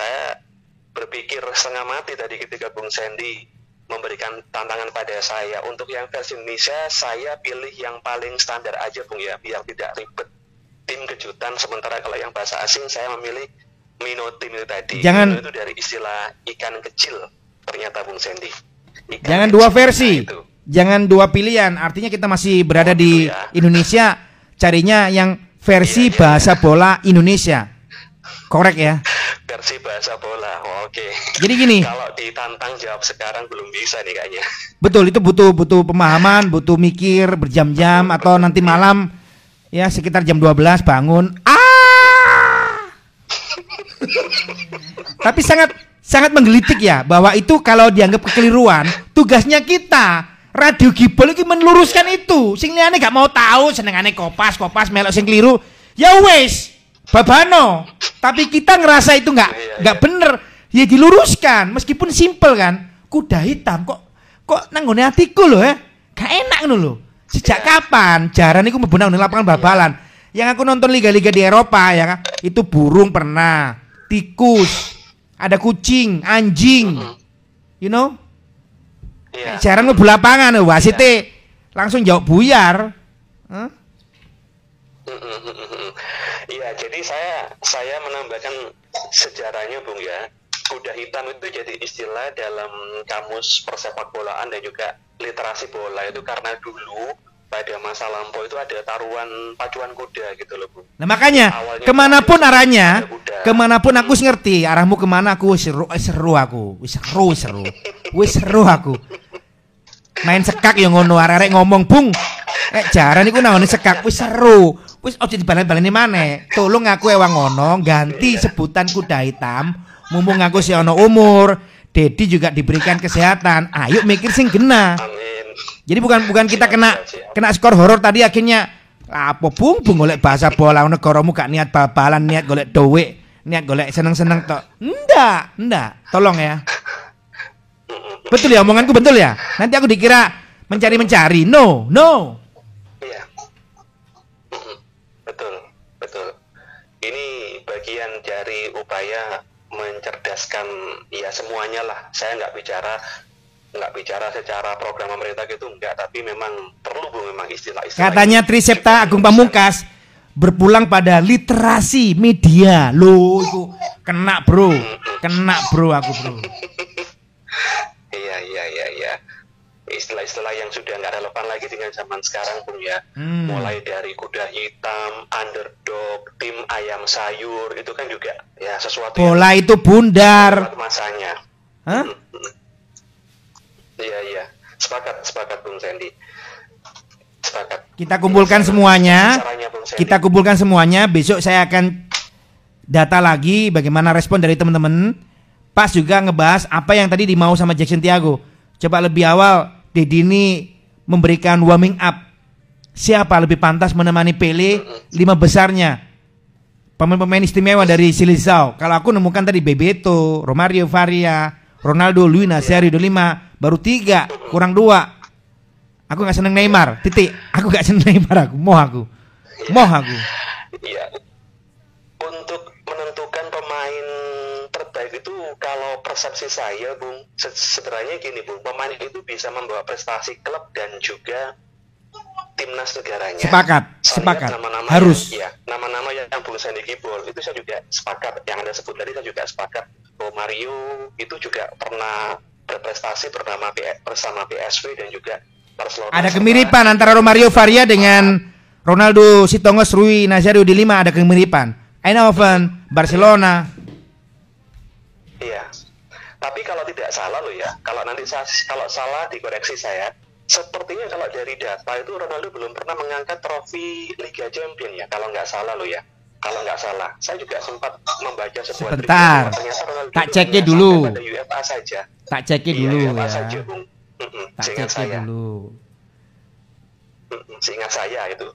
saya berpikir setengah mati tadi ketika Bung Sandy memberikan tantangan pada saya untuk yang versi Indonesia saya pilih yang paling standar aja Bung ya biar tidak ribet tim kejutan sementara kalau yang bahasa asing saya memilih minotim itu tadi Jangan- Mino itu dari istilah ikan kecil ternyata Bung Sandy Ikan Jangan kecil. dua versi. Nah, itu. Jangan dua pilihan. Artinya kita masih berada di gitu ya. Indonesia carinya yang versi Iya, iya, bahasa bola Indonesia. Korek ya. Versi bahasa bola Oh, oke Jadi gini, kalau ditantang jawab sekarang belum bisa nih kayaknya betul itu butuh butuh pemahaman, butuh mikir berjam-jam atau nanti malam ya sekitar jam 12 bangun. Ah! Tapi sangat sangat menggelitik ya bahwa itu kalau dianggap kekeliruan, tugasnya kita Radio Gibol iki meluruskan itu. Sing liyane gak mau tahu senengane kopas, kopas melok sing keliru. Ya wis, babano. Tapi kita ngerasa itu nggak Iya, nggak iya. bener. Ya diluruskan meskipun simpel kan. Kuda hitam kok kok nanggone hatiku loh ya. Gak enak ngono loh. Sejak Iya. kapan jaran iku mlebu nang lapangan bal-balan? Yang aku nonton liga-liga di Eropa ya kan, itu burung pernah, tikus, ada kucing, anjing. You know? Iya. Jarang mlebu lapangan wasite langsung jawab buyar. Hah? Iya, jadi saya saya menambahkan sejarahnya, Bung ya. Kuda hitam itu jadi istilah dalam kamus persepak bolaan dan juga literasi bola itu karena dulu pada masa lampau itu ada taruhan pacuan kuda gitu loh, Bung. Nah makanya Awalnya ke mana pun arahnya, ke mana pun aku ngerti arahmu ke mana aku seru, wis seru aku, wis seru, seru, wis seru aku. Main sekak yang ngono arek ngomong bung, eh jaran iku nangone sekak wis seru, wis ojo dibalen-baleni maneh. Tolong aku ewang ngono ganti sebutan kuda hitam, mumpung aku si ono umur, Dedi juga diberikan kesehatan. Ayo mikir sing genah. Amin. Jadi bukan bukan kita kena kena skor horor tadi akhirnya apa bung bung golek bahasa bola negaramu gak niat bal-balan niat golek duit niat golek seneng-seneng tok. Ndak, ndak. Tolong ya. Betul ya omonganku betul ya. Nanti aku dikira mencari-mencari. No, no. Iya. Mm-mm. Betul, betul. Ini bagian dari upaya mencerdaskan ya semuanya lah. Saya nggak bicara nggak bicara secara program pemerintah gitu enggak, tapi memang perlu bu memang istilah-istilah. Katanya. Trisepta Agung Pamungkas berpulang pada literasi media. Loh, itu kena bro, kena bro aku bro. Iya, iya, iya, iya. Istilah-istilah yang sudah nggak relevan lagi dengan zaman sekarang pun ya. Hmm. Mulai dari kuda hitam, underdog, tim ayam sayur itu kan juga ya sesuatu yang Bola itu bundar. masanya. Hah? Iya iya, sepakat sepakat Bung Sandy. Sepakat. Kita kumpulkan semuanya. Caranya, Bung Sandy. Kita kumpulkan semuanya. Besok saya akan data lagi bagaimana respon dari teman-teman. Pas juga ngebahas apa yang tadi dimau sama Jackson Tiago. Coba lebih awal Dedi ini memberikan warming up. Siapa lebih pantas menemani Pele lima besarnya? Pemain-pemain istimewa dari Silisau. Kalau aku nemukan tadi Bebeto, Romario Faria, Ronaldo, Nazario, udah lima, baru tiga, kurang dua. Aku nggak seneng Neymar, titik. Aku nggak seneng Neymar aku, moh aku, moh aku. Iya. Persepsi saya, Bung, se- sederhananya gini, Bung, pemain itu bisa membawa prestasi klub dan juga timnas negaranya. Sepakat, Saya sepakat. lihat nama-nama Harus. Yang, ya, nama-nama yang Bung Sandy Gibol itu saya juga sepakat. Yang Anda sebut tadi saya juga sepakat. Romario itu juga pernah berprestasi bernama P- bersama PSV dan juga Barcelona. Ada kemiripan antara Romario Faria dengan Ronaldo Sitongos Rui Nazario di lima ada kemiripan. Eindhoven, Barcelona. Tapi kalau tidak salah loh ya, kalau nanti saya, kalau salah dikoreksi saya. Sepertinya kalau dari data itu Ronaldo belum pernah mengangkat trofi Liga Champion ya, kalau nggak salah loh ya. Kalau nggak salah, saya juga sempat membaca sebuah Sebentar. Tak ceknya dulu. UEFA saja. Tak ceknya Iya, dulu UEFA ya. saja, Bung. Tak ceknya saya. dulu. Seingat saya itu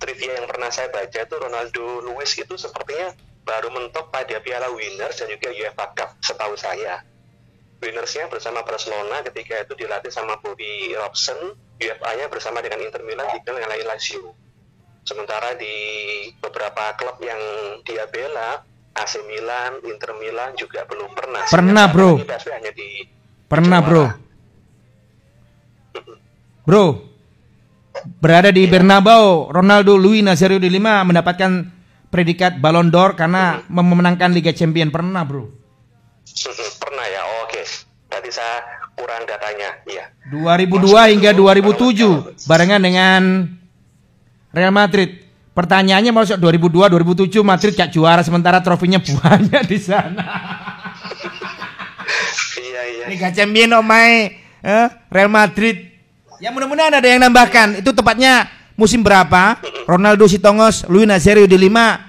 trivia yang pernah saya baca itu Ronaldo Luis itu sepertinya baru mentok pada Piala Winners dan juga UEFA Cup setahu saya. Winnersnya bersama Barcelona ketika itu dilatih sama Bobby Robson, UEFA-nya bersama dengan Inter Milan dikenal dengan Lazio. Sementara di beberapa klub yang dia bela AC Milan, Inter Milan juga belum pernah. Pernah, bro. hanya di Pernah. Bro. Bro. Berada di Bernabeu, Ronaldo Luis Nazario de Lima mendapatkan predikat Ballon d'Or karena memenangkan Liga Champion. Pernah, Bro. Oh. Berarti saya kurang datanya. Iya. 2002 hingga 2007 barengan dengan Real Madrid. Pertanyaannya masuk 2002 2007 Madrid gak juara sementara trofinya banyak di sana. Iya, iya. Liga Champion omai eh, Real Madrid. Ya mudah-mudahan ada yang nambahkan. Itu tepatnya musim berapa? Ronaldo Sitongos, Luis Nazario de Lima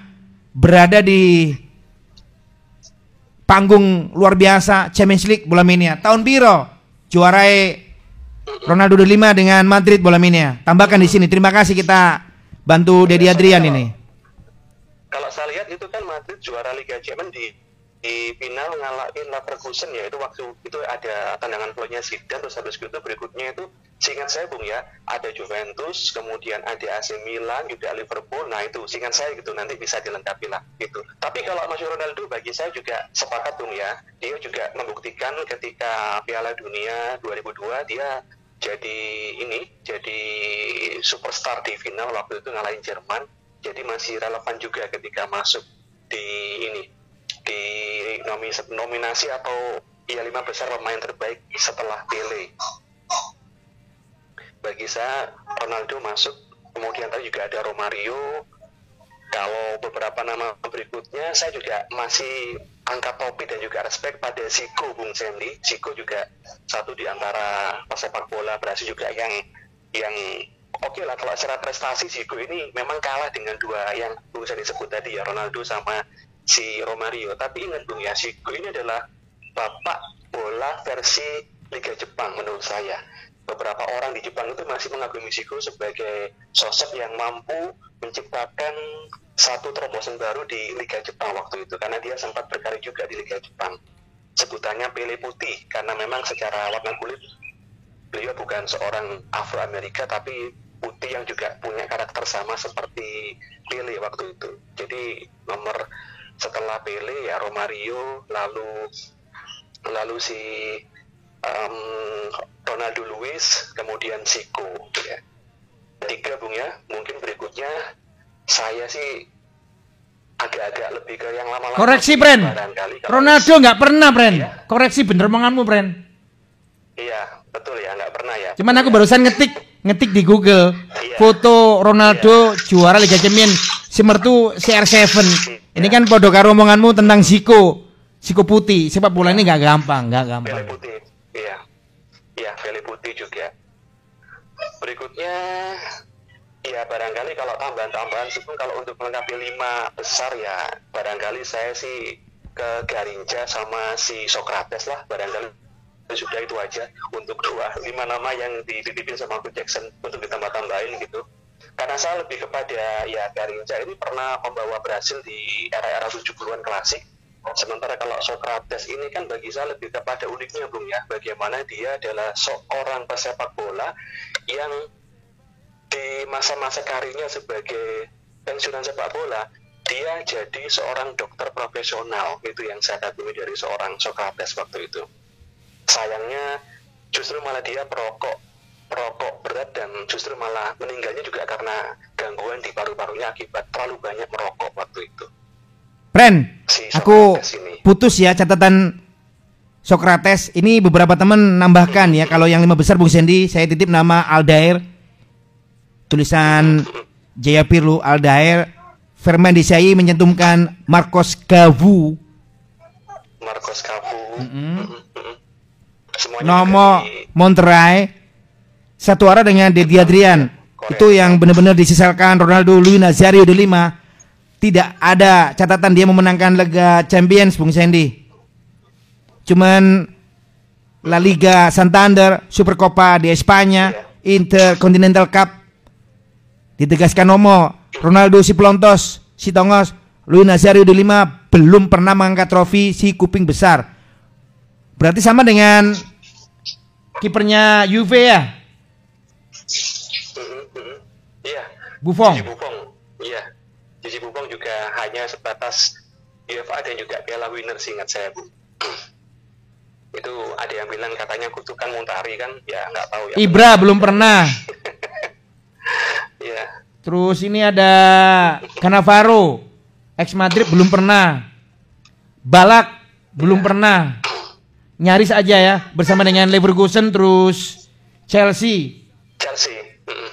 berada di panggung luar biasa Champions League bola minia. Tahun biro juarai Ronaldo de Lima dengan Madrid bola minia. Tambahkan di sini. Terima kasih kita bantu Dedi Adrian ini. Kalau saya lihat itu kan Madrid juara Liga Champions di di final ngalahin Leverkusen ya itu waktu itu ada tendangan golnya Zidane terus habis itu berikutnya itu seingat saya Bung ya ada Juventus kemudian ada AC Milan juga Liverpool. Nah itu seingat saya gitu nanti bisa dilengkapi lah gitu. Tapi kalau Mas Ronaldo bagi saya juga sepakat Bung ya. Dia juga membuktikan ketika Piala Dunia 2002 dia jadi ini jadi superstar di final waktu itu ngalahin Jerman. Jadi masih relevan juga ketika masuk di ini di nomi- nominasi atau ya lima besar pemain terbaik setelah Pele. Bagi saya Ronaldo masuk, kemudian tadi juga ada Romario. Kalau beberapa nama berikutnya saya juga masih angkat topi dan juga respect pada Zico Bung Sandy. Zico juga satu di antara pesepak bola Brasil juga yang yang oke lah kalau secara prestasi Zico ini memang kalah dengan dua yang Bung Sandy sebut tadi ya Ronaldo sama si Romario. Tapi ingat Bung ya, Zico ini adalah bapak bola versi Liga Jepang menurut saya. Beberapa orang di Jepang itu masih mengagumi Zico sebagai sosok yang mampu menciptakan satu terobosan baru di Liga Jepang waktu itu karena dia sempat berkarir juga di Liga Jepang. Sebutannya Pele Putih karena memang secara warna kulit beliau bukan seorang Afro Amerika tapi putih yang juga punya karakter sama seperti Pele waktu itu. Jadi nomor setelah Pele ya Romario lalu lalu si um, Ronaldo Luis kemudian Zico ya. Tiga Bung ya, mungkin berikutnya saya sih agak-agak lebih ke yang lama-lama. Koreksi, Bren. Ronaldo nggak pernah, Bren. Iya. Koreksi bener omonganmu, Bren. Iya, betul ya, nggak pernah ya. Cuman aku barusan ngetik ngetik di Google Iya. foto Ronaldo juara Liga Champions Simertu CR7. Ini kan podo karo omonganmu tentang Zico. Zico putih. Sepak bola ini nggak gampang, nggak gampang. Pele putih, iya, Pele putih juga. Berikutnya, ya barangkali kalau tambahan-tambahan Bung, kalau untuk melengkapi lima besar ya barangkali saya sih ke Garinja sama si Socrates lah barangkali sudah itu aja untuk dua lima nama yang dititipin sama Michael Jackson untuk ditambah-tambahin gitu. Karena saya lebih kepada ya Garinja ini pernah membawa Brasil di era-era 70-an klasik Sementara kalau Socrates ini kan bagi saya lebih kepada uniknya Bung ya, bagaimana dia adalah seorang pesepak bola yang di masa-masa karirnya sebagai pensiunan sepak bola, dia jadi seorang dokter profesional, itu yang saya kagumi dari seorang Socrates waktu itu. Sayangnya justru malah dia perokok perokok berat dan justru malah meninggalnya juga karena gangguan di paru-parunya akibat terlalu banyak merokok waktu itu. Si aku putus ya catatan Socrates. Ini beberapa teman nambahkan ya. Kalau yang lima besar Bung Sandy, saya titip nama Aldair. Tulisan Jaya Pirlu Aldair. Firman Desai menyentumkan Marcos Gavu. Marcos. Mm-mm. Mm-mm. Semuanya Nomo di- Monterrey. Satu arah dengan Dedi Adrian. Itu yang benar-benar disisalkan Ronaldo Luis Nazario de Lima. Tidak ada catatan dia memenangkan Liga Champions Bung Sandy. Cuman La Liga Santander, Supercopa di Espanya, Intercontinental Cup. Ditegaskan Nomo, Ronaldo si pelontos, si tongos, Luis Nazario de Lima belum pernah mengangkat trofi si kuping besar. Berarti sama dengan kipernya Juve ya, Mm-mm, mm-mm. Iya. Buffon. Buffon. Iya. Gigi Buffon juga hanya sebatas UEFA dan juga Piala Winner seingat saya bu itu ada yang bilang katanya kutukan Muntari kan ya nggak tahu ya Ibra belum pernah. ya Terus ini ada Cannavaro, ex Madrid belum pernah. Balak belum pernah. Nyaris aja ya bersama dengan Leverkusen terus Chelsea. Chelsea Mm-mm.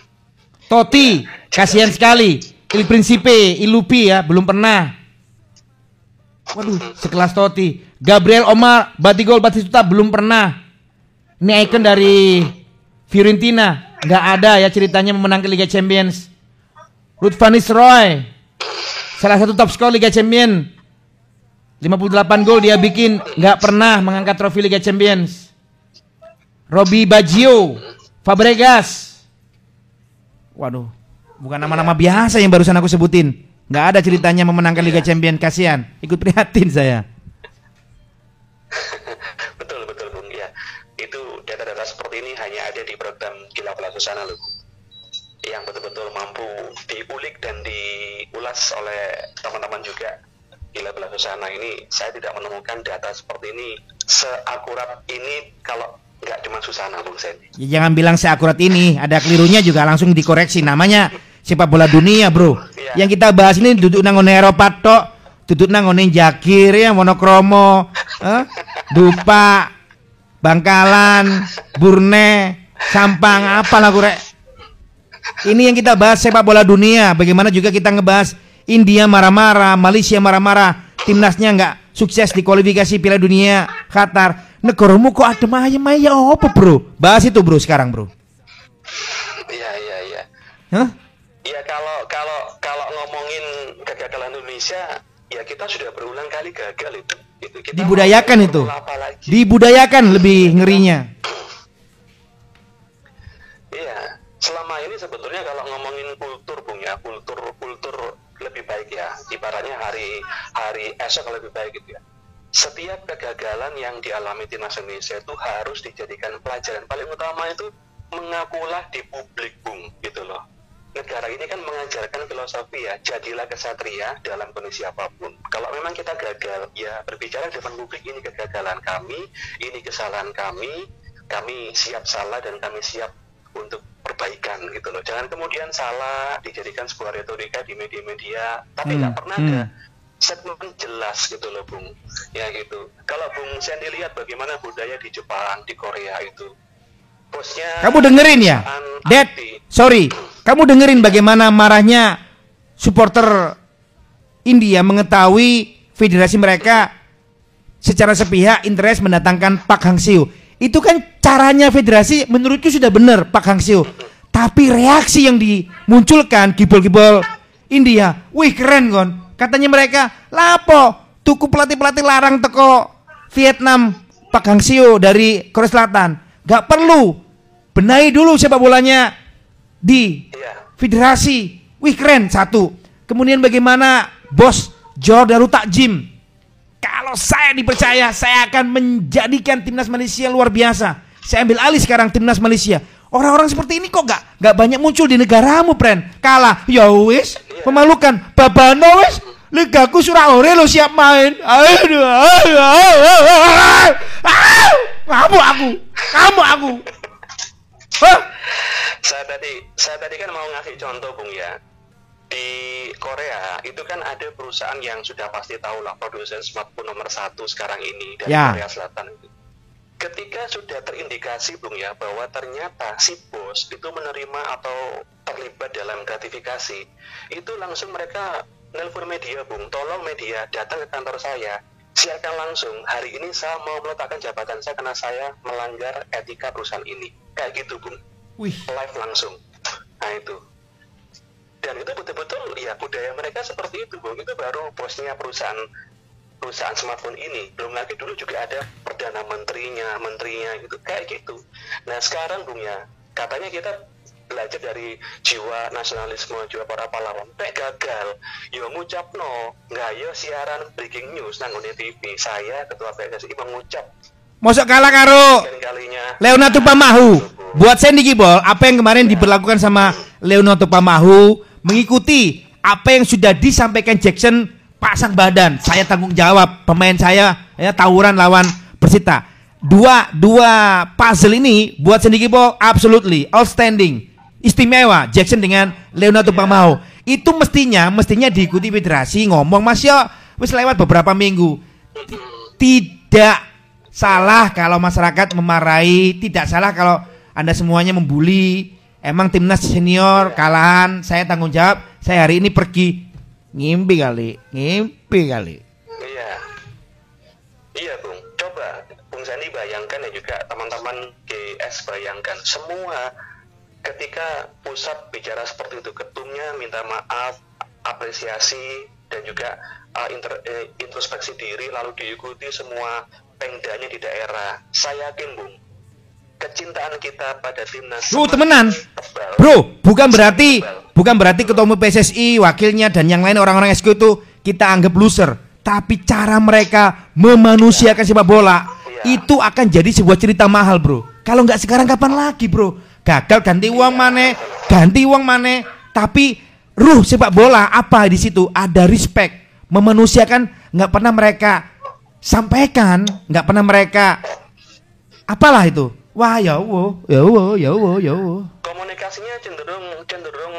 Totti, kasihan sekali. Il Principe, Ilupi ya, belum pernah. Waduh, sekelas Totti. Gabriel Omar, Batigol Batistuta belum pernah. Ini icon dari Fiorentina. Nggak ada ya ceritanya memenangkan Liga Champions. Ruth van Nistelrooy, salah satu top skor Liga Champions. 58 gol dia bikin, nggak pernah mengangkat trofi Liga Champions. Robbie Baggio, Fabregas, Waduh, bukan nama-nama biasa yang barusan aku sebutin. Nggak ada ceritanya memenangkan Liga Champions, kasihan. Ikut prihatin saya. betul betul bung ya itu data-data seperti ini hanya ada di program Gila Pelaku Sana loh yang betul-betul mampu diulik dan diulas oleh teman-teman juga Gila Pelaku Sana ini saya tidak menemukan data seperti ini seakurat ini kalau nggak cuma Susana Bung Sen Ya, jangan bilang seakurat ini, ada kelirunya juga langsung dikoreksi. Namanya sepak bola dunia, bro. Iya. Yang kita bahas ini duduk nang Eropa tok, duduk nang Jakir ya, monokromo, eh? Dupa, Bangkalan, Burne, Sampang, apa lah rek. Ini yang kita bahas sepak bola dunia. Bagaimana juga kita ngebahas India marah-marah, Malaysia marah-marah, timnasnya nggak sukses di kualifikasi Piala Dunia Qatar. Negaramu kok ada ayam ya apa bro? Bahas itu bro sekarang bro. iya iya iya Hah? Ya kalau kalau kalau ngomongin kegagalan Indonesia ya kita sudah berulang kali gagal itu itu kita Dibudayakan itu. Dibudayakan lebih ngerinya. Iya, selama ini sebetulnya kalau ngomongin kultur bung ya, kultur kultur lebih baik ya. Ibaratnya hari hari esok lebih baik gitu ya. Setiap kegagalan yang dialami timnas Indonesia itu harus dijadikan pelajaran. Paling utama itu mengakulah di publik bung gitu loh. Negara ini kan mengajarkan filosofi ya, jadilah kesatria dalam kondisi apa pun. Kalau memang kita gagal, ya berbicara di depan publik ini kegagalan kami, ini kesalahan kami, kami siap salah dan kami siap untuk perbaikan gitu loh. Jangan kemudian salah dijadikan sebuah retorika di media-media, tapi Hmm, nggak pernah hmm. ada statement jelas gitu loh, Bung. Ya gitu. Kalau Bung Sandy lihat bagaimana budaya di Jepang, di Korea itu, bosnya Kamu dengerin ya? Dad, sorry. Kamu dengerin bagaimana marahnya supporter India mengetahui federasi mereka secara sepihak interest mendatangkan Pak Hang Seo. Itu kan caranya federasi menurutku sudah benar Pak Hang Seo. Tapi reaksi yang dimunculkan gibol-gibol India, wih keren kon. Katanya mereka, lapo tuku pelatih-pelatih larang teko Vietnam Pak Hang Seo dari Korea Selatan. Gak perlu benahi dulu sepak bolanya di Iya. federasi. Wih keren satu. Kemudian bagaimana bos Jordan Takjim? Kalau saya dipercaya, saya akan menjadikan timnas Malaysia luar biasa. Saya ambil alih sekarang timnas Malaysia. Orang-orang seperti ini kok gak, gak banyak muncul di negaramu, Pren. Kalah, ya wis, memalukan. Babano wis, ligaku surah ore lo siap main. Aduh, aduh, aduh, aduh, aduh. Kamu aku, kamu aku. Hah? Saya tadi saya tadi kan mau ngasih contoh Bung ya. Di Korea itu kan ada perusahaan yang sudah pasti tahu lah produsen smartphone nomor satu sekarang ini dari Ya. Korea Selatan itu. Ketika sudah terindikasi Bung ya bahwa ternyata si bos itu menerima atau terlibat dalam gratifikasi, itu langsung mereka nelpon media Bung, tolong media datang ke kantor saya. Silakan langsung, hari ini saya mau meletakkan jabatan saya karena saya melanggar etika perusahaan ini. Kayak gitu Bung Wih, live langsung. Nah itu. Dan itu betul-betul ya budaya mereka seperti itu, Bung. Itu baru bosnya perusahaan perusahaan smartphone ini. Belum lagi dulu juga ada perdana menterinya, menterinya gitu, kayak gitu. Nah sekarang, Bung ya, katanya kita belajar dari jiwa nasionalisme, jiwa para pahlawan. Kayak gagal, yo ngucapno, nggak yo siaran breaking news nang TV. Saya ketua PSSI mengucap mosok kalah karo Leonardo Pamahu. Buat Sandy Gibol, apa yang kemarin diberlakukan sama Leonardo Pamahu mengikuti apa yang sudah disampaikan Jackson pasang badan, saya tanggung jawab. Pemain saya ya tawuran lawan Persita. Dua dua puzzle ini buat Sendikipo absolutely outstanding. Istimewa Jackson dengan Leonardo Pamao. Itu mestinya mestinya diikuti federasi ngomong Mas yo wis lewat beberapa minggu. Tidak salah kalau masyarakat memarahi, tidak salah kalau Anda semuanya membuli. Emang timnas senior kalahan, saya tanggung jawab. Saya hari ini pergi ngimpi kali, ngimpi kali. Iya. Iya, Bung. Coba Bung Sandi bayangkan ya juga teman-teman GS bayangkan semua ketika pusat bicara seperti itu ketumnya minta maaf, apresiasi dan juga uh, inter, eh, introspeksi diri lalu diikuti semua pengdanya di daerah. Saya yakin, Bung, kecintaan kita pada timnas Lu temenan. tebal. Bro, bukan berarti bukan berarti ketua umum PSSI, wakilnya dan yang lain orang-orang SK itu kita anggap loser. Tapi cara mereka memanusiakan sepak bola Iya. itu akan jadi sebuah cerita mahal, Bro. Kalau nggak sekarang kapan lagi, Bro? Gagal ganti uang mana? Ganti uang mana? Tapi ruh sepak bola apa di situ? Ada respect, memanusiakan nggak pernah mereka sampaikan, nggak pernah mereka apalah itu. Wah, ya Allah, ya Allah, ya Allah, ya Allah. komunikasinya cenderung cenderung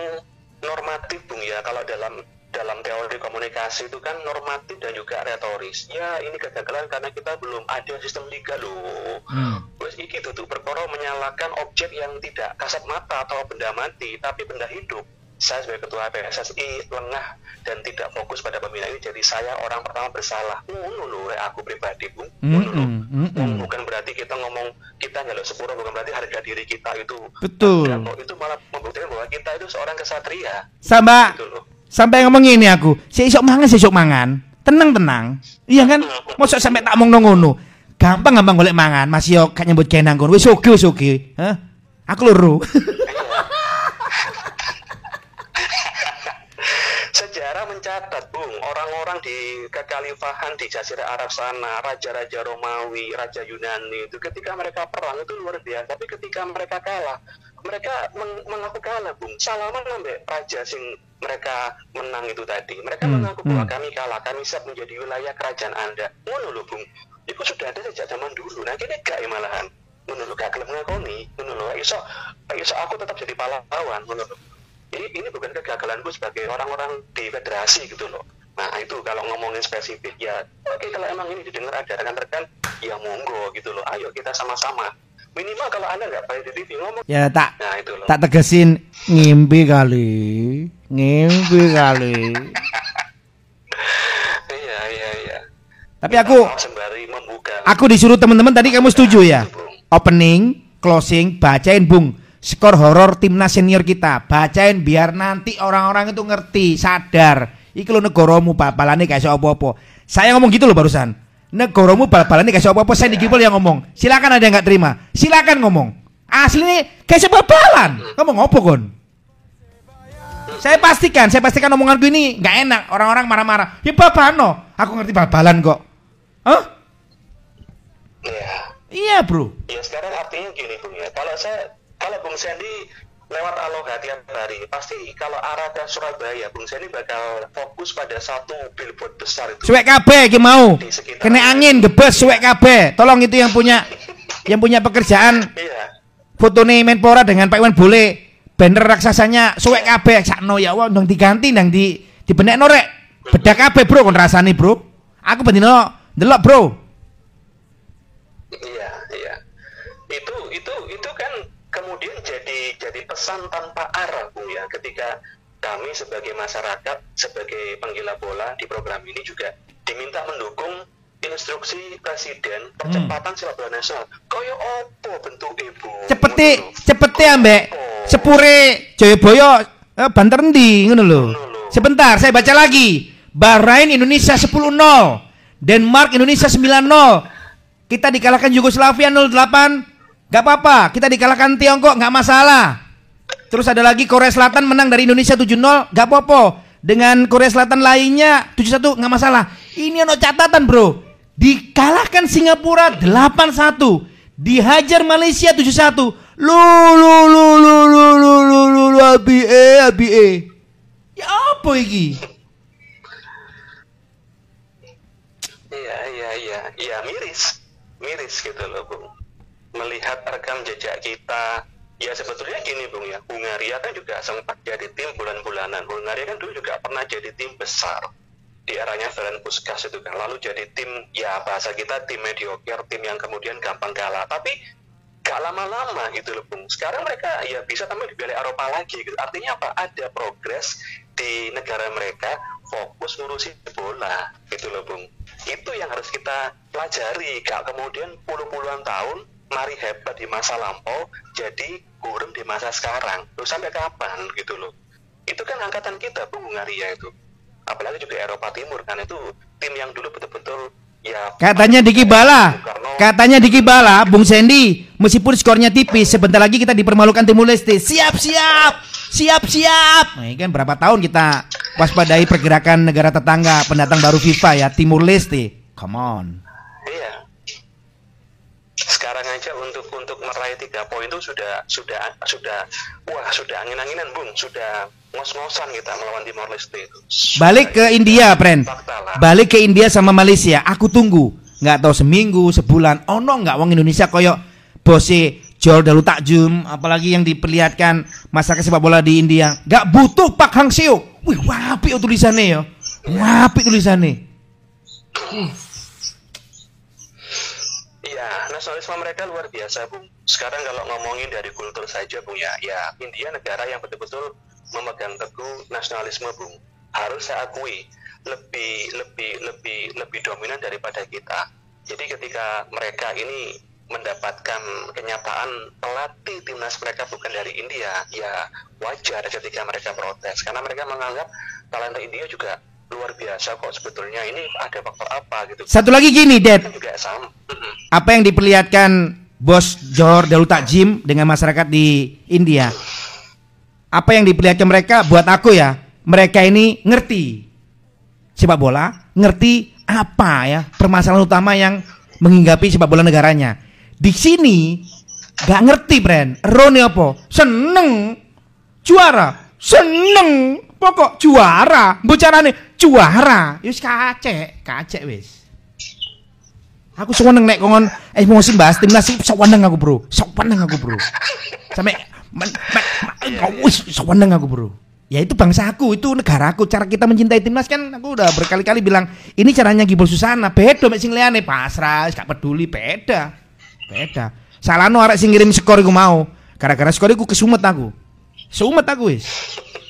normatif bung ya kalau dalam dalam teori komunikasi itu kan normatif dan juga retoris ya ini kegagalan karena kita belum ada sistem liga loh Hmm. Wes iki tutup perkara menyalakan objek yang tidak kasat mata atau benda mati tapi benda hidup saya sebagai ketua PSSI lengah dan tidak fokus pada pembinaan ini jadi saya orang pertama bersalah rek aku pribadi bung Mm-mm, mm-mm. bukan berarti kita ngomong kita nggak sepuro bukan berarti harga diri kita itu Betul. Itu malah membuktikan bahwa kita itu seorang kesatria Sama gitu loh. sampai ngomong ini aku, si esok mangan, si esok mangan. Tenang tenang. Iya kan? Mosok sampai tak ngomong ngono. Gampang gampang golek mangan, Mas yo gak nyebut kenang kono. Wis oke wis oke. Aku luru. Mencatat, Bung, orang-orang di kekhalifahan di Jazirah Arab sana, raja-raja Romawi, raja Yunani itu ketika mereka perang itu luar biasa, tapi ketika mereka kalah, mereka meng- mengaku kalah, Bung. Salaman sampai raja sing mereka menang itu tadi. Mereka Hmm, mengaku bahwa hmm. kami kalah, kami siap menjadi wilayah kerajaan Anda. Ngono lho, Bung. Itu sudah ada sejak zaman dulu. Nah, kini gak ya malahan. Lho, gak gelem ngakoni. Lho, iso iso aku tetap jadi pahlawan, lho ini ini bukan kegagalanku sebagai orang-orang di federasi gitu loh. Nah itu kalau ngomongin spesifik ya, oke kalau emang ini didengar ada rekan-rekan, ya monggo gitu loh. Ayo kita sama-sama. Minimal kalau anda nggak baik di TV ngomong, ya tak nah itu loh. tak tegesin ngimpi kali. Ngimpi kali. Iya iya iya. Tapi aku Mau sembari membuka. aku disuruh teman-teman tadi kamu setuju ya? Opening, closing, bacain Bung. Skor horor timnas senior kita. Bacain biar nanti orang-orang itu ngerti, sadar. Iki lo negoromu bal-balane kayak apa-apa. Saya ngomong gitu loh barusan. Negoromu bal-balane kayak apa-apa. Saya digipul yang ngomong. Silakan ada yang nggak terima. Silakan ngomong. Asli ini kayak bal-balan. Ngomong apa kon? Saya pastikan, saya pastikan omonganku ini nggak enak. Orang-orang marah-marah. Ya babano. Aku ngerti bal-balan kok. Hah? Iya. Iya bro. Ya sekarang artinya gini bung ya. Kalau saya kalau Bung Sandy lewat Aloha tiap hari, pasti kalau arah ke Surabaya, Bung Sandy bakal fokus pada satu billboard besar itu. Suwek kabeh iki mau. Kena angin gebes suwek kabeh. Tolong itu yang punya yang punya pekerjaan Iya. fotone Menpora dengan Pak Iwan Bole. Banner raksasanya suwek kabeh sakno ya Allah ndang diganti ndang di dibenekno rek. Bedak kabeh bro kon rasane bro. Aku bendino delok bro. Kemudian jadi jadi pesan tanpa arah, Bung ya, ketika kami sebagai masyarakat, sebagai penggila bola di program ini juga diminta mendukung instruksi presiden percepatan sepak bola nasional. Koyo opo bentuk ibu? Cepeti cepeti ambek sepure Jayabaya eh, banter endi ngono lho. Sebentar saya baca lagi. Bahrain Indonesia 10-0. Denmark Indonesia 9-0. Kita dikalahkan Yugoslavia 08. Gak apa-apa, kita dikalahkan Tiongkok nggak masalah. Terus ada lagi Korea Selatan menang dari Indonesia 7-0, gak apa-apa. Dengan Korea Selatan lainnya 7-1 nggak masalah. Ini ono catatan, Bro. Dikalahkan Singapura 8-1. Dihajar Malaysia 7-1. Lu lu. Ya apa iki? Iya, iya, iya, iya miris, miris gitu loh, Bung. Melihat rekam jejak kita, ya sebetulnya gini, Bung ya, Hungaria kan juga sempat jadi tim bulan-bulanan. Hungaria kan dulu juga pernah jadi tim besar di eranya Ferenc Puskas itu kan. Lalu jadi tim, ya bahasa kita tim mediocre, tim yang kemudian gampang kalah. Tapi gak lama-lama gitu loh Bung. Sekarang mereka ya bisa tampil di Piala Eropa lagi gitu. Artinya apa? Ada progres di negara mereka fokus ngurusi bola gitu loh Bung. Itu yang harus kita pelajari. Gak kemudian puluh-puluhan tahun mari hebat di masa lampau jadi gurem di masa sekarang. Loh sampai kapan gitu loh. Itu kan angkatan kita Bung Hungaria itu. Apalagi juga Eropa Timur kan itu tim yang dulu betul-betul Ya, katanya Diki Bala, katanya Diki Bala, Bung Sandy, meskipun skornya tipis, sebentar lagi kita dipermalukan Timur Leste. Siap, siap, siap, siap. Nah, ini kan berapa tahun kita waspadai pergerakan negara tetangga pendatang baru FIFA ya, Timur Leste. Come on. Iya. Sekarang aja untuk meraih tiga poin itu sudah sudah sudah wah sudah angin-anginan bung, sudah ngos-ngosan kita melawan Timor Leste itu. Balik ke India, Pren. Balik ke India sama Malaysia. Aku tunggu. Nggak tahu seminggu, sebulan. Oh no, nggak wong Indonesia koyok bose Jol Dalu Takjum, apalagi yang diperlihatkan masyarakat sepak bola di India. Nggak butuh Pak Hang Seo. Wih, wapi tulisannya ya. Wapi tulisannya. Iya, nasionalisme mereka luar biasa, Bung. Sekarang kalau ngomongin dari kultur saja, Bung ya, ya India negara yang betul-betul memegang teguh nasionalisme bung harus saya akui lebih lebih lebih lebih dominan daripada kita. Jadi ketika mereka ini mendapatkan kenyataan pelatih timnas mereka bukan dari India ya wajar ketika mereka protes. Karena mereka menganggap talenta India juga luar biasa kok sebetulnya. Ini ada faktor apa gitu? Satu lagi gini Dad. Apa yang diperlihatkan bos Johor Darul Takjim dengan masyarakat di India? Apa yang diperlihatkan mereka? Buat aku ya mereka ini ngerti sepak bola ngerti apa ya permasalahan utama yang menghinggapi sepak bola negaranya. Di sini gak ngerti brand Roni apa? Seneng. Juara. Seneng pokok juara. Bicarane juara. Yus kacek kacek wis. Aku seneng nek kongon emosi bahas timnas seneng aku bro. Seneng aku bro. Sampai wis seneng aku bro. Ya itu bangsaku itu negaraku cara kita mencintai timnas kan aku udah berkali-kali bilang ini caranya Gibol Susana beda mek sing liyane. Pasrah gak peduli beda. Beda. Salahno arek sing ngirim skor iku mau. Gara-gara skor iku kesumet aku. Sumet aku wis. ya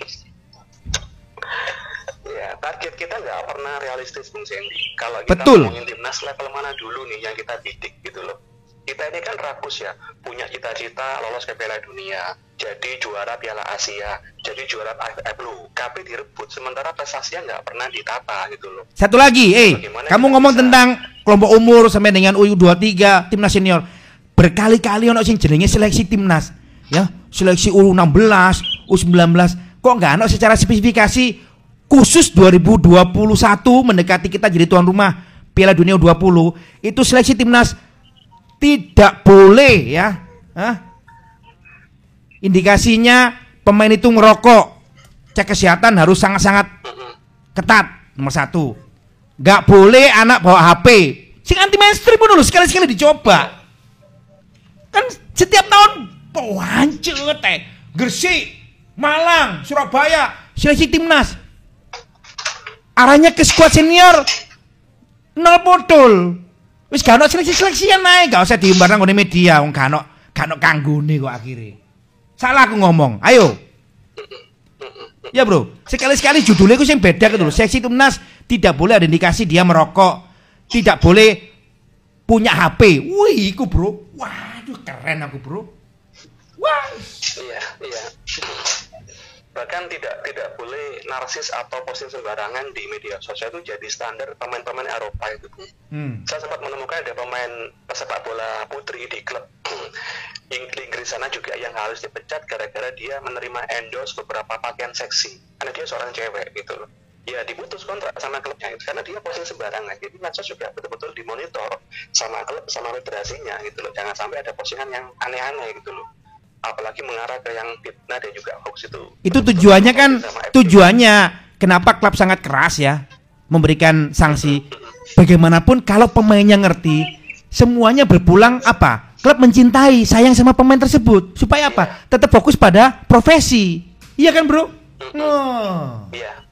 target kita nggak pernah realistis Bung Sandy kalau kita Betul. ngomongin timnas level mana dulu nih yang kita bidik gitu loh kita ini kan rakus ya, punya cita-cita lolos ke Piala Dunia, jadi juara Piala Asia, jadi juara AFF lu, KP direbut, sementara prestasinya nggak pernah ditata gitu loh. Satu lagi, eh, Bagaimana kamu ngomong bisa... tentang kelompok umur sampai dengan U23 timnas senior, berkali-kali ono sing jenenge seleksi timnas, ya, seleksi U16, U19, kok nggak ono secara spesifikasi khusus 2021 mendekati kita jadi tuan rumah Piala Dunia U20 itu seleksi timnas tidak boleh ya. Hah? Indikasinya pemain itu ngerokok. Cek kesehatan harus sangat-sangat ketat. Nomor satu. Gak boleh anak bawa HP. Sing anti mainstream dulu sekali-sekali dicoba. Kan setiap tahun pancet teh. Gresik, Malang, Surabaya, seleksi timnas. Arahnya ke skuad senior nol botol. Wis gak ono seleksi-seleksian naik, gak usah diumbar nang media wong gak ono gak ono kok akhirnya. Salah aku ngomong. Ayo. Ya bro, sekali-sekali judulnya itu yang beda gitu loh. Seksi timnas tidak boleh ada indikasi dia merokok, tidak boleh punya HP. Wih, iku bro. Waduh, keren aku bro. Wah. Iya, iya bahkan tidak tidak boleh narsis atau posting sembarangan di media sosial itu jadi standar pemain-pemain Eropa itu. Hmm. Saya sempat menemukan ada pemain pesepak bola putri di klub Inggris sana juga yang harus dipecat gara-gara dia menerima endorse beberapa pakaian seksi karena dia seorang cewek gitu loh. Ya diputus kontrak sama klubnya itu karena dia posting sembarangan. Jadi medsos juga betul-betul dimonitor sama klub sama federasinya gitu loh. Jangan sampai ada postingan yang aneh-aneh gitu loh apalagi mengarah ke yang fitnah dan juga hoax itu. Itu tujuannya kan tujuannya kenapa klub sangat keras ya memberikan sanksi bagaimanapun kalau pemainnya ngerti, semuanya berpulang apa? Klub mencintai, sayang sama pemain tersebut supaya apa? Tetap fokus pada profesi. Iya kan, Bro? Oh. Iya.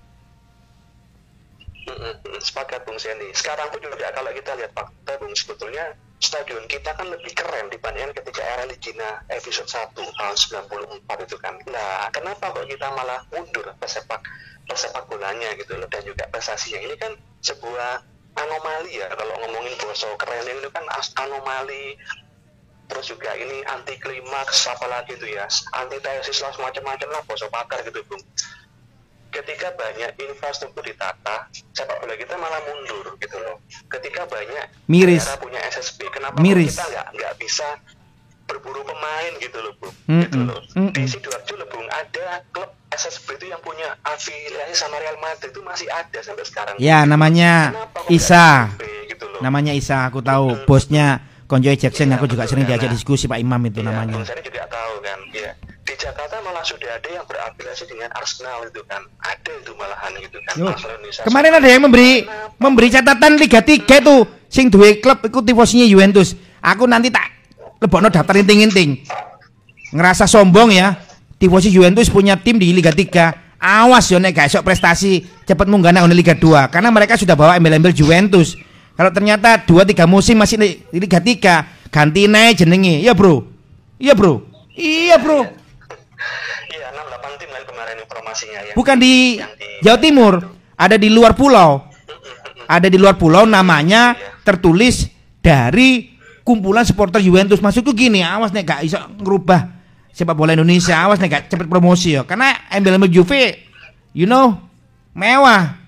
Sepakat Bung Sandy. Sekarang pun juga kalau kita lihat fakta Bung sebetulnya stadion kita kan lebih keren dibandingkan ketika era Ligina episode 1 tahun 94 itu kan. Nah, kenapa kok kita malah mundur pesepak pesepak bolanya gitu loh dan juga prestasinya ini kan sebuah anomali ya kalau ngomongin boso keren itu kan anomali terus juga ini anti klimaks apalagi itu ya antitesis lah semacam-macam lah boso pakar gitu bung ketika banyak infrastruktur ditata sepak bola kita malah mundur gitu loh ketika banyak Miris. punya SSB kenapa Miris. kita nggak nggak bisa berburu pemain gitu loh bung Mm-mm. gitu loh Mm-mm. di sidoarjo loh bung ada klub SSB itu yang punya afiliasi sama Real Madrid itu masih ada sampai sekarang Ya, namanya Kenapa Isa. SSB gitu loh Namanya Isa, aku tahu. Bosnya Konjoy Jackson, Iya, aku juga betul, sering diajak karena- diskusi Pak Imam itu Iya, namanya. Sari juga tahu kan ya di Jakarta malah sudah ada yang berafiliasi dengan Arsenal itu kan ada itu malahan gitu kan Indonesia Kemarin ada yang memberi memberi catatan Liga 3 tuh sing duwe klub iku tifosinya Juventus. Aku nanti tak lebokno daftar inting-inting. Ngerasa sombong ya. Tifosi Juventus punya tim di Liga 3. Awas yo nek esok prestasi cepet munggah nang Liga 2 karena mereka sudah bawa embel-embel Juventus. Kalau ternyata 2 3 musim masih di Liga 3, ganti naik jenenge. Iya, Bro. Iya, Bro. Iya, Bro. iya 6 8 tim kan kemarin informasinya ya Bukan di di- Jawa Timur, ada di luar pulau. Ada di luar pulau namanya tertulis dari kumpulan supporter Juventus. Maksudku gini, awas nek gak iso ngerubah sepak bola Indonesia, awas nek gak cepet promosi ya. Karena embel-embel Juve, you know, mewah.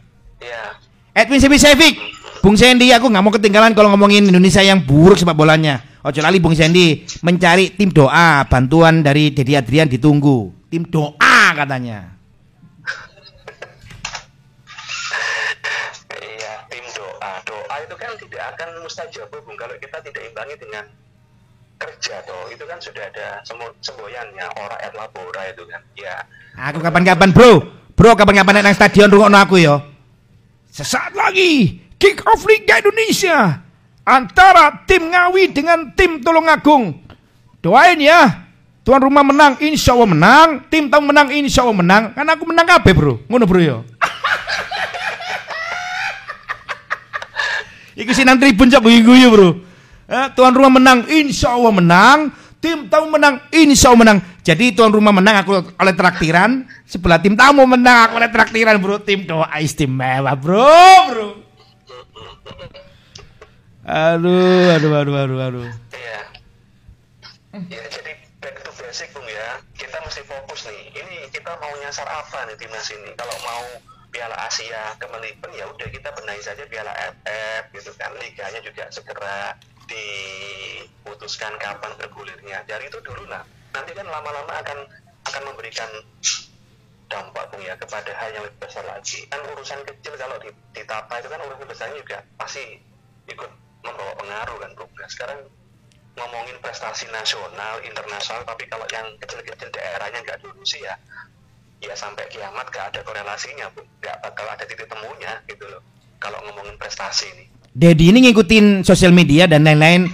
iya Edwin Sebisevic, Bung Sandy, aku nggak mau ketinggalan kalau ngomongin Indonesia yang buruk sepak bolanya. Ojo lali Bung Sandy mencari tim doa, bantuan dari Dedi Adrian ditunggu. Tim doa katanya. iya tim doa doa itu kan tidak akan mustajab Bung kalau kita tidak imbangi dengan kerja toh itu kan sudah ada semu- semboyannya ora et labora itu kan ya Aku kapan-kapan bro, bro kapan-kapan nang stadion rungokno aku yo. Sesaat lagi kick off Liga Indonesia antara tim Ngawi dengan tim Tulungagung. Doain ya. Tuan rumah menang, insya Allah menang. Tim tamu menang, insya Allah menang. Kan aku menang kabeh bro, ngono bro yo. Iku sih nang tribun cok guyu-guyu bro. Eh, tuan rumah menang, insya Allah menang. Tim tamu menang, insya Allah menang. Jadi tuan rumah menang aku oleh traktiran. Sebelah tim tamu menang aku oleh traktiran bro. Tim doa istimewa bro bro. Aduh, aduh, aduh, aduh, aduh. Iya. Ya, jadi back to basic Bung ya. Kita mesti fokus nih. Ini kita mau nyasar apa nih timnas ini? Kalau mau Piala Asia kemelipen ya udah kita benahi saja Piala AFF gitu kan. Liganya juga segera diputuskan kapan bergulirnya. Dari itu dulu lah. Nanti kan lama-lama akan akan memberikan dampak ya kepada hal yang lebih besar lagi. Kan urusan kecil kalau di- ditata itu kan urusan besarnya juga pasti ikut membawa pengaruh kan Bung. Nah, sekarang ngomongin prestasi nasional, internasional, tapi kalau yang kecil-kecil daerahnya nggak diurusi ya, ya sampai kiamat nggak ada korelasinya, bu, nggak bakal ada titik temunya gitu loh. Kalau ngomongin prestasi ini, Dedi ini ngikutin sosial media dan lain-lain.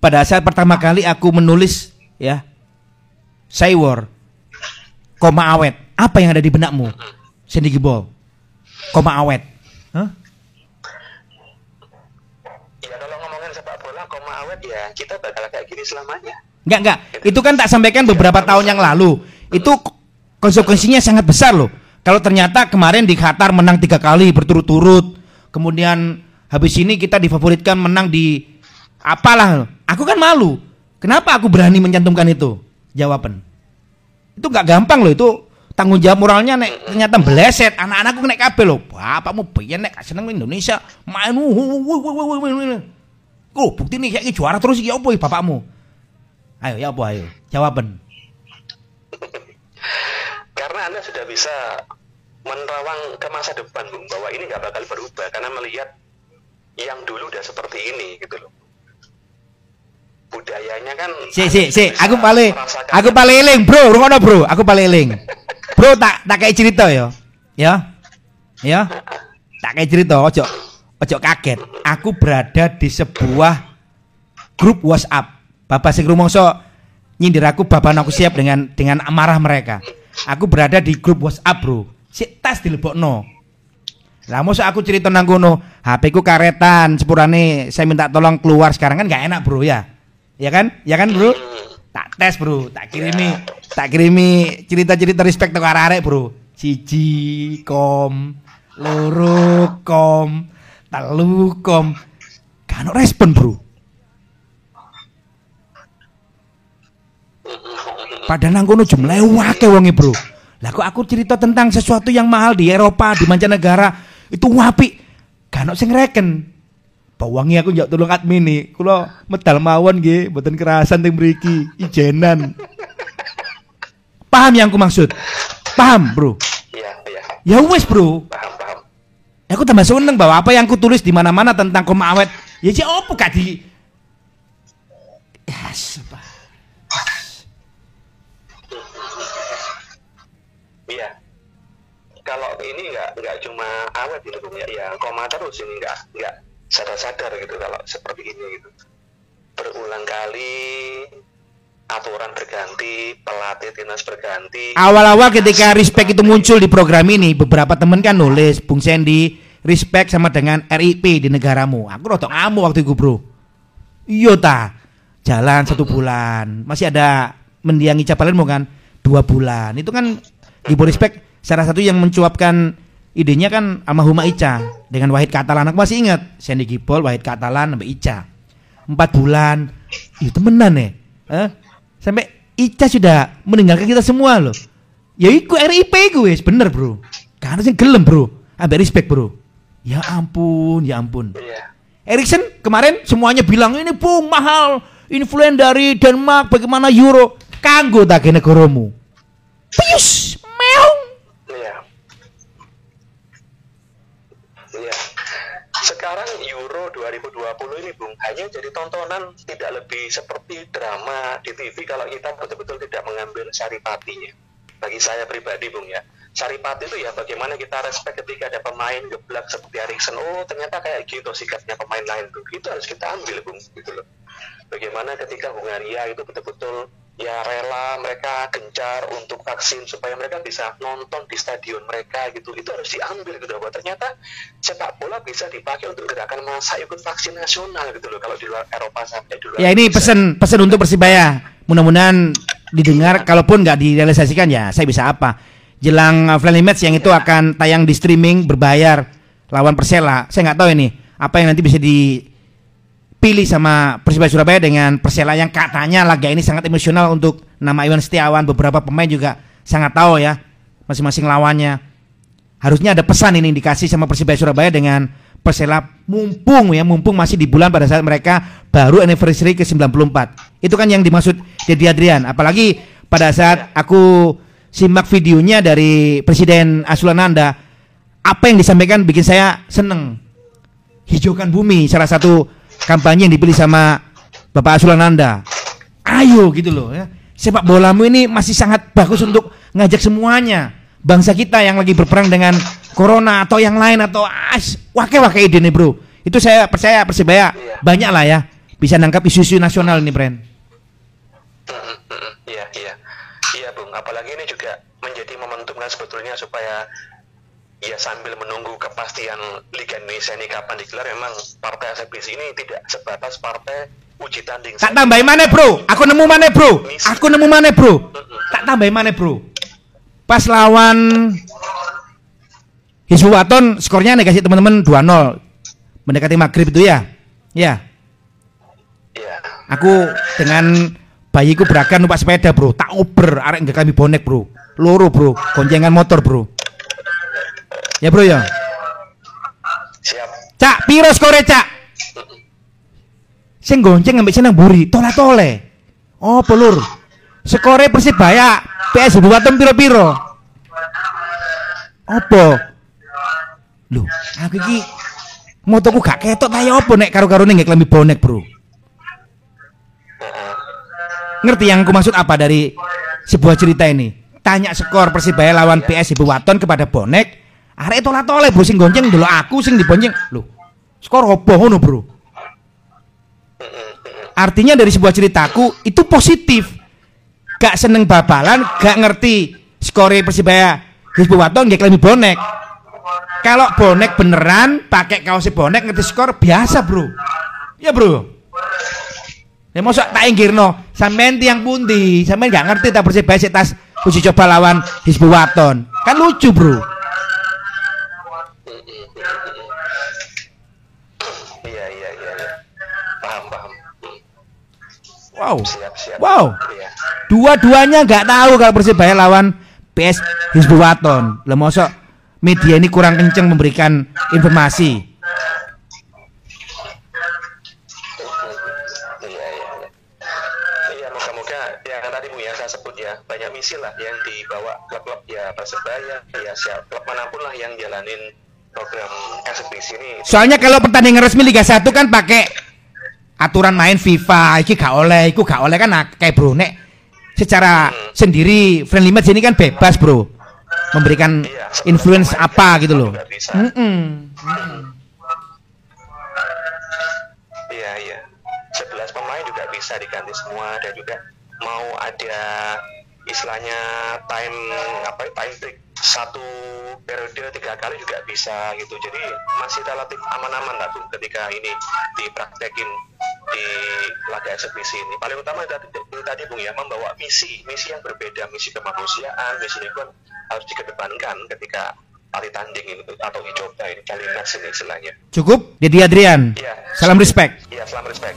Pada saat pertama kali aku menulis ya, Saywar, koma awet. Apa yang ada di benakmu? Sandy Gibol, koma awet. Hah? ya kalau ngomongin sepak bola, koma awet ya kita bakal kayak gini selamanya. Enggak, enggak. Itu kan tak sampaikan beberapa tahun yang lalu. Itu konsekuensinya sangat besar loh. Kalau ternyata kemarin di Qatar menang tiga kali berturut-turut, kemudian habis ini kita difavoritkan menang di apalah. Aku kan malu. Kenapa aku berani mencantumkan itu? Jawaban. Itu nggak gampang loh. Itu tanggung jawab moralnya nek ternyata beleset. Anak-anakku nek kabel loh. Bapakmu biyen nek seneng Indonesia main. Oh, bukti nih kayak juara terus ya apa ya bapakmu? Ayo, ya apa ayo? Jawaban. Karena anda sudah bisa menerawang ke masa depan, Bung, bahwa ini nggak bakal berubah karena melihat yang dulu udah seperti ini gitu loh. Budayanya kan Si, si, si, aku paling aku paling eling, Bro. Rungono, Bro. Aku paling eling. Bro, tak tak kayak cerita ya. Ya. Ya. Tak kayak cerita ojo ojo kaget. Aku berada di sebuah grup WhatsApp. Bapak sing rumangsa nyindir aku bapak aku siap dengan dengan amarah mereka. Aku berada di grup WhatsApp, Bro. Si tas dilebokno. Lah mosok aku cerita nang kono, HP ku karetan, sepurane saya minta tolong keluar sekarang kan gak enak, Bro ya. Ya kan? Ya kan, Bro? Tak tes, Bro. Tak kirimi, tak kirimi cerita-cerita respect ke arek, Bro. Siji kom, loro kom, telu kom. Ono respon, Bro. Padahal nang kono jumlahe wake wonge, Bro. Lah kok aku cerita tentang sesuatu yang mahal di Eropa, di mancanegara, itu wapi. Ono sing reken. Bawangi aku njak tolong admin nih. Kula medal mawon nggih, mboten kerasan teng mriki, ijenan. Paham yang aku maksud? Paham, Bro? Iya, iya. Ya wes, Bro. Paham, paham. Aku tambah seneng bahwa apa yang aku tulis di mana-mana tentang koma awet, ya sih opo gak di Ya, sebab. Ini nggak nggak cuma awet gitu ya, ya koma terus ini nggak nggak sadar-sadar gitu kalau seperti ini gitu. Berulang kali aturan berganti, pelatih timnas berganti. Awal-awal ketika respect itu muncul di program ini, beberapa temen kan nulis, Bung Sandy, respect sama dengan RIP di negaramu. Aku rotok ngamu waktu itu, Bro. Iya ta. Jalan satu bulan, masih ada mendiangi capalen mau kan dua bulan. Itu kan Gibo Respect salah satu yang mencuapkan idenya kan almarhumah Ica dengan Wahid Katalan. Aku masih ingat Sandy Gipol, Wahid Katalan, sampai Ica. Empat bulan, itu temenan ya. Eh? Sampai Ica sudah meninggalkan kita semua loh. Ya iku RIP gue, bener bro. Karena sih gelem bro, ambil respect bro. Ya ampun, ya ampun. Iya. Erikson kemarin semuanya bilang ini bung mahal, influen dari Denmark, bagaimana euro, kanggo tak negaramu. Pius, meong. Iya. Iya. Sekarang Euro 2020 ini Bung hanya jadi tontonan tidak lebih seperti drama di TV kalau kita betul-betul tidak mengambil saripatinya. Bagi saya pribadi Bung ya. Saripati itu ya bagaimana kita respect ketika ada pemain geblak seperti Erikson. Oh ternyata kayak gitu sikapnya pemain lain tuh. Itu harus kita ambil Bung gitu loh. Bagaimana ketika Hungaria itu betul-betul ya rela mereka gencar untuk vaksin supaya mereka bisa nonton di stadion mereka gitu itu harus diambil gitu bahwa ternyata sepak bola bisa dipakai untuk gerakan massa ikut vaksin nasional gitu loh kalau di luar Eropa sampai di luar Ya ini pesan pesan untuk Persibaya. Mudah-mudahan didengar, kalaupun nggak direalisasikan ya saya bisa apa. Jelang uh, friendly match yang itu akan tayang di streaming berbayar lawan Persela. Saya nggak tahu ini apa yang nanti bisa dipilih sama Persibaya Surabaya dengan Persela yang katanya laga ini sangat emosional untuk nama Iwan Setiawan. Beberapa pemain juga sangat tahu ya masing-masing lawannya. Harusnya ada pesan ini dikasih sama Persibaya Surabaya dengan Persela mumpung ya mumpung masih di bulan pada saat mereka baru anniversary ke 94. Itu kan yang dimaksud Dedi Adrian. Apalagi pada saat aku simak videonya dari Presiden Asulananda apa yang disampaikan bikin saya seneng. Hijaukan bumi salah satu kampanye yang dipilih sama Bapak Asulananda. Ayo gitu loh ya. Sepak bolamu ini masih sangat bagus untuk ngajak semuanya. Bangsa kita yang lagi berperang dengan corona atau yang lain atau as wake wake ide nih bro. Itu saya percaya Persibaya Iya. banyak lah ya bisa nangkap isu-isu nasional mm, mm. Iya, iya. Iya, Bung. Apalagi ini juga menjadi momentum kan sebetulnya supaya ya sambil menunggu kepastian Liga Indonesia ini kapan digelar memang partai ACBC ini tidak sebatas partai uji tanding Tak saja. tambahin mana bro? Aku nemu mana bro? Aku nemu mana bro? Tak tambahin mana bro? Pas lawan Hizbuwaton skornya nih kasih teman-teman 2-0 mendekati maghrib itu ya ya Iya. aku dengan bayiku berakan numpak sepeda bro tak uber arek nggak kami bonek bro loro bro goncengan motor bro ya bro ya. Siap. cak piro skore cak? Sing gonceng ngambil senang buri tole tole oh pelur skore persibaya PS Buwatem piro piro apa? Lu aku iki motoku gak ketok ta ya apa nek karo-karo ning klambi bonek bro? Ngerti yang aku maksud apa dari sebuah cerita ini? Tanya skor Persibaya lawan PS Ibu Waton kepada bonek arek tola tole bro sing gonceng dulu aku sing dibonceng. Lho skor opo ngono bro? Artinya dari sebuah ceritaku itu positif. Gak seneng babalan gak ngerti skore Persibaya. Hizbuwaton gak klemi bonek. Kalau bonek beneran pakai kaos bonek ngerti skor biasa bro. Ya bro? Ya masa tak inggirno. Sampean tiang pundi? Sampean gak ngerti tak Persibaya sik tas uji coba lawan Hizbuwaton kan lucu bro wow Siap siap. wow Iya. dua-duanya nggak tahu kalau Persibaya lawan PS Hizbuwaton. Lah mosok media ini kurang kenceng memberikan informasi. Banyak misi lah yang dibawa klub-klub ya persebaya ya siap klub mana pun lah yang jalanin program eksebisi ini. Soalnya kalau pertandingan resmi Liga 1 kan pakai aturan main FIFA, iki gak oleh, iku gak oleh kan nah, kayak bro nek secara sendiri friendly match ini kan bebas bro memberikan Iya, influence pemain apa juga gitu loh. bisa. Mm-mm. Iya iya. 11 pemain juga bisa diganti semua dan juga mau ada istilahnya time apa ya, time break satu periode tiga kali juga bisa gitu jadi masih relatif aman-aman lah tuh ketika ini dipraktekin di laga eksebisi ini paling utama tadi, tadi bung ya membawa misi misi yang berbeda misi kemanusiaan misi lingkungan harus dikedepankan ketika kali tanding ini atau coba ini kali match ini istilahnya Cukup? Dedi Adrian. Iya. Salam respect. Iya, selamat respect.